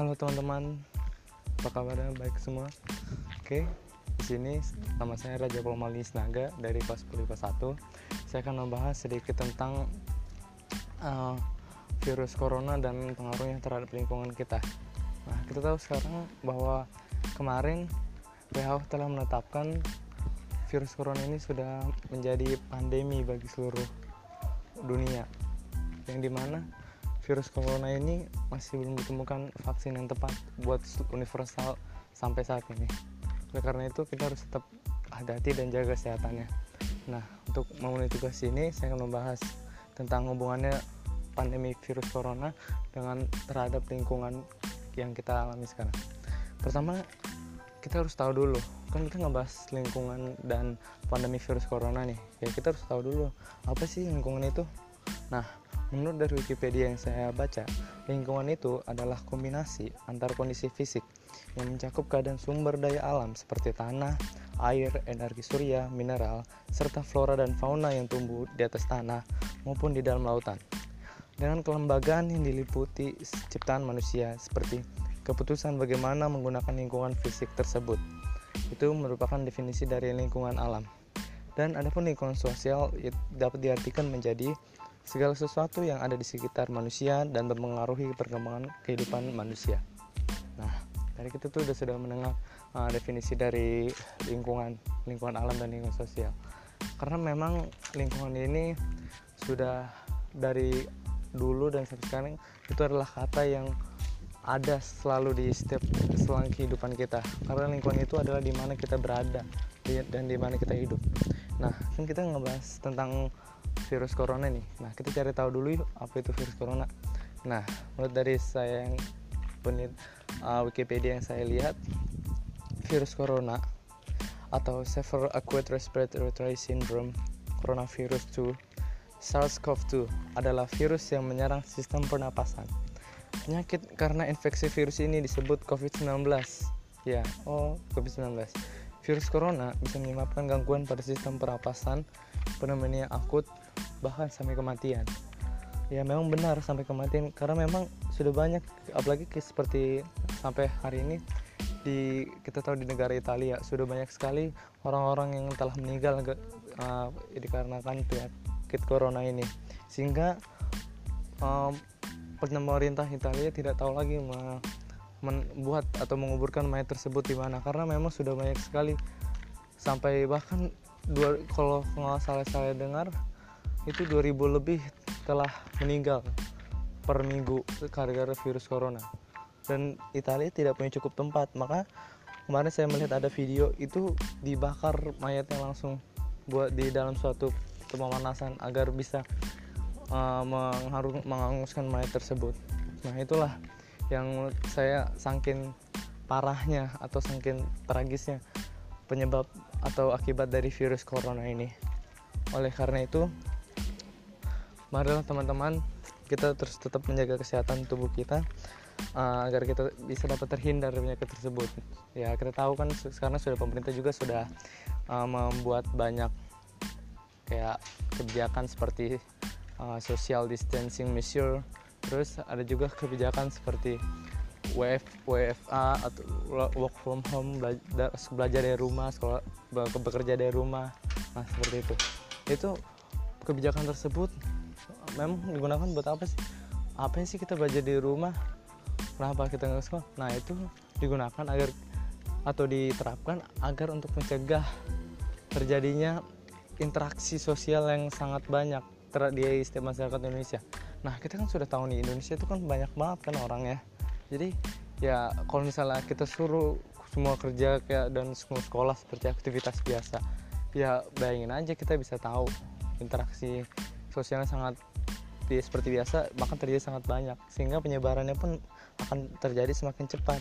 Halo teman-teman, apa kabarnya? Baik semua? Oke, di sini nama saya Raja Palmalis Naga dari kelas 10 kelas 1. Saya akan membahas sedikit tentang uh, virus corona dan pengaruhnya terhadap lingkungan kita. Nah, kita tahu sekarang bahwa kemarin WHO telah menetapkan virus corona ini sudah menjadi pandemi bagi seluruh dunia yang di mana virus corona ini masih belum ditemukan vaksin yang tepat buat universal sampai saat ini. Oleh karena itu kita harus tetap hati-hati dan jaga kesehatannya. Nah untuk memenuhi tugas ini saya akan membahas tentang hubungannya pandemi virus corona dengan terhadap lingkungan yang kita alami sekarang. Pertama kita harus tahu dulu. Kan kita ngebahas lingkungan dan pandemi virus corona nih. Ya kita harus tahu dulu apa sih lingkungan itu? Nah menurut dari Wikipedia yang saya baca lingkungan itu adalah kombinasi antar kondisi fisik yang mencakup keadaan sumber daya alam seperti tanah, air, energi surya, mineral, serta flora dan fauna yang tumbuh di atas tanah maupun di dalam lautan. Dengan kelembagaan yang diliputi ciptaan manusia seperti keputusan bagaimana menggunakan lingkungan fisik tersebut. Itu merupakan definisi dari lingkungan alam. Dan adapun lingkungan sosial dapat diartikan menjadi segala sesuatu yang ada di sekitar manusia dan mempengaruhi perkembangan kehidupan manusia. Nah, dari kita tuh udah sudah mendengar uh, definisi dari lingkungan, lingkungan alam dan lingkungan sosial. Karena memang lingkungan ini sudah dari dulu dan sampai sekarang itu adalah kata yang ada selalu di setiap selang kehidupan kita. Karena lingkungan itu adalah di mana kita berada dan di mana kita hidup. Nah, kan kita ngebahas tentang virus corona nih. Nah, kita cari tahu dulu yuk apa itu virus corona. Nah, menurut dari saya yang penit uh, Wikipedia yang saya lihat, virus corona atau Severe Acute Respiratory Syndrome Coronavirus 2 SARS-CoV-2 adalah virus yang menyerang sistem pernapasan. Penyakit karena infeksi virus ini disebut COVID-19. Ya, oh COVID-19. Virus corona bisa menyebabkan gangguan pada sistem pernapasan, pneumonia akut, bahkan sampai kematian. Ya memang benar sampai kematian karena memang sudah banyak apalagi seperti sampai hari ini di kita tahu di negara Italia sudah banyak sekali orang-orang yang telah meninggal uh, dikarenakan penyakit corona ini. Sehingga um, pemerintah Italia tidak tahu lagi membuat atau menguburkan mayat tersebut di mana karena memang sudah banyak sekali. Sampai bahkan dua kalau nggak salah saya dengar itu 2000 lebih telah meninggal per minggu gara-gara virus corona. Dan Italia tidak punya cukup tempat maka kemarin saya melihat ada video itu dibakar mayatnya langsung buat di dalam suatu pemanasan agar bisa uh, menghanguskan mayat tersebut. Nah itulah yang saya sangkin parahnya atau sangkin tragisnya penyebab atau akibat dari virus corona ini. Oleh karena itu marilah teman-teman kita terus tetap menjaga kesehatan tubuh kita uh, agar kita bisa dapat terhindar dari penyakit tersebut. Ya kita tahu kan sekarang sudah pemerintah juga sudah uh, membuat banyak kayak kebijakan seperti uh, social distancing measure. Terus ada juga kebijakan seperti WF, WFA atau work from home belajar, belajar dari rumah sekolah bekerja dari rumah. Nah seperti itu. Itu kebijakan tersebut memang digunakan buat apa sih? Apa sih kita belajar di rumah? Kenapa kita nggak sekolah? Nah itu digunakan agar atau diterapkan agar untuk mencegah terjadinya interaksi sosial yang sangat banyak di setiap masyarakat Indonesia. Nah kita kan sudah tahu nih Indonesia itu kan banyak banget kan orang ya. Jadi ya kalau misalnya kita suruh semua kerja kayak dan semua sekolah seperti aktivitas biasa ya bayangin aja kita bisa tahu interaksi sosialnya sangat seperti biasa bahkan terjadi sangat banyak. Sehingga penyebarannya pun akan terjadi semakin cepat.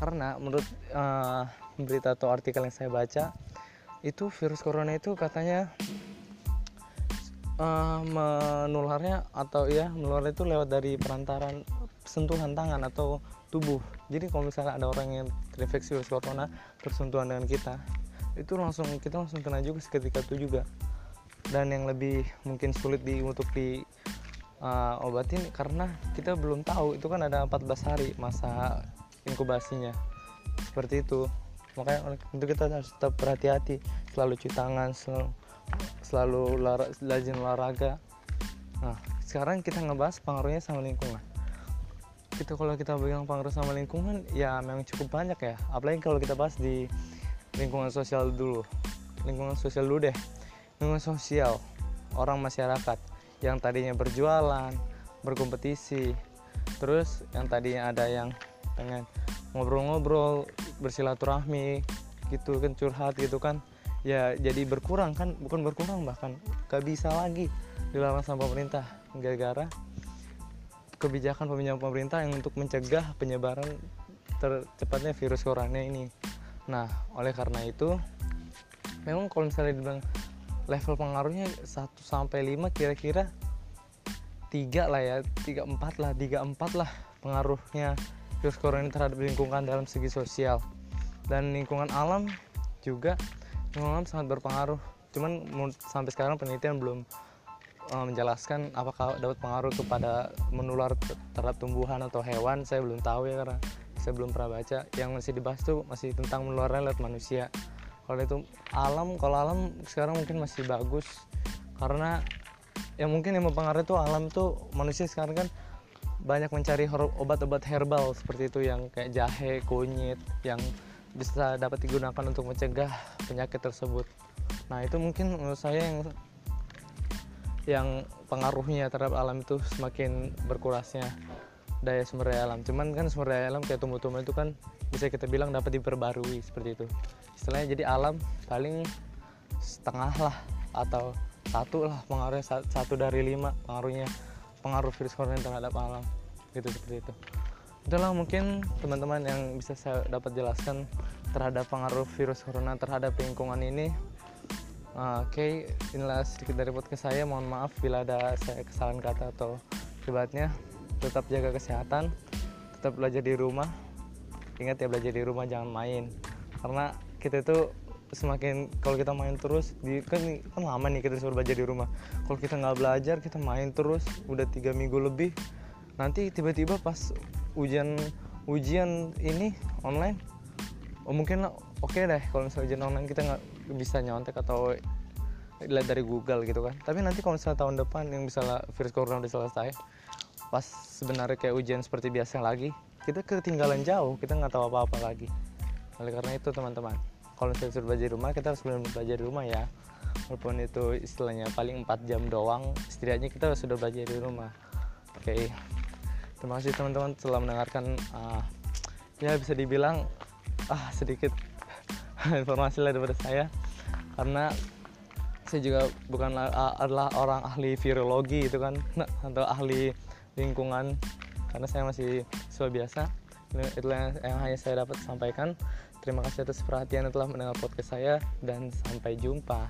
Karena menurut uh, berita atau artikel yang saya baca itu virus corona itu katanya uh, menularnya atau ya menularnya itu lewat dari perantaran sentuhan tangan atau tubuh. Jadi kalau misalnya ada orang yang terinfeksi virus corona bersentuhan dengan kita itu langsung kita langsung kena juga seketika itu juga. Dan yang lebih mungkin sulit di untuk di uh, obatin karena kita belum tahu. Itu kan ada 14 hari masa inkubasinya. Seperti itu. Makanya untuk kita harus tetap berhati-hati. Selalu cuci tangan selalu selalu lara, rajin olahraga. Nah sekarang kita ngebahas pengaruhnya sama lingkungan. Kita kalau kita bilang pengaruh sama lingkungan ya memang cukup banyak ya. Apalagi kalau kita bahas di lingkungan sosial dulu. Lingkungan sosial dulu deh. Lingkungan sosial orang masyarakat yang tadinya berjualan berkompetisi terus yang tadinya ada yang pengen ngobrol-ngobrol bersilaturahmi gitu kan curhat gitu kan ya jadi berkurang kan bukan berkurang bahkan gak bisa lagi dilarang sama pemerintah. Gara-gara kebijakan pembijakan pemerintah yang untuk mencegah penyebaran tercepatnya virus corona ini. Nah oleh karena itu memang kalau misalnya dibilang level pengaruhnya 1 sampai 5 kira-kira tiga lah ya tiga empat lah tiga empat lah pengaruhnya virus corona ini terhadap lingkungan dalam segi sosial. Dan lingkungan alam juga lingkungan alam sangat berpengaruh. Cuman sampai sekarang penelitian belum uh, menjelaskan apakah dapat pengaruh kepada menular terhadap tumbuhan atau hewan saya belum tahu ya karena saya belum pernah baca. Yang masih dibahas tuh masih tentang menularnya lewat manusia kalau itu alam kalau alam sekarang mungkin masih bagus karena ya mungkin yang mempengaruhi itu alam tuh manusia sekarang kan banyak mencari obat-obat herbal seperti itu yang kayak jahe, kunyit yang bisa dapat digunakan untuk mencegah penyakit tersebut. Nah itu mungkin menurut saya yang yang pengaruhnya terhadap alam itu semakin berkurasnya daya sumber daya alam. Cuman kan sumber daya alam kayak tumbuh-tumbuhan itu kan bisa kita bilang dapat diperbarui seperti itu. Istilahnya jadi alam paling setengah lah atau satu lah pengaruhnya satu dari lima pengaruhnya pengaruh virus corona terhadap alam. Gitu seperti itu. Itulah mungkin teman-teman yang bisa saya dapat jelaskan terhadap pengaruh virus corona terhadap lingkungan ini. Oke okay, inilah sedikit dari podcast saya. Mohon maaf bila ada saya kesalahan kata atau akibatnya tetap jaga kesehatan tetap belajar di rumah. Ingat ya belajar di rumah jangan main. Karena kita itu semakin kalau kita main terus di kan kan lama nih kita suruh belajar di rumah. Kalau kita nggak belajar kita main terus udah tiga minggu lebih nanti tiba-tiba pas ujian ujian ini online oh mungkin oke okay deh kalau misalnya ujian online kita nggak bisa nyontek atau lihat dari Google gitu kan. Tapi nanti kalau misalnya tahun depan yang misalnya virus corona udah selesai pas sebenarnya kayak ujian seperti biasa lagi kita ketinggalan jauh kita nggak tahu apa-apa lagi. Oleh karena itu teman-teman kalau misalnya suruh belajar di rumah kita harus benar-benar belajar di rumah ya. Walaupun itu istilahnya paling 4 jam doang setidaknya kita sudah belajar di rumah. Oke. Okay. terima kasih teman-teman telah mendengarkan uh, ya bisa dibilang ah sedikit informasi lah daripada saya. Karena saya juga bukan uh, adalah orang ahli virologi itu kan atau ahli lingkungan karena saya masih siswa biasa itulah yang, yang hanya saya dapat sampaikan Terima kasih atas perhatian telah mendengar podcast saya dan sampai jumpa.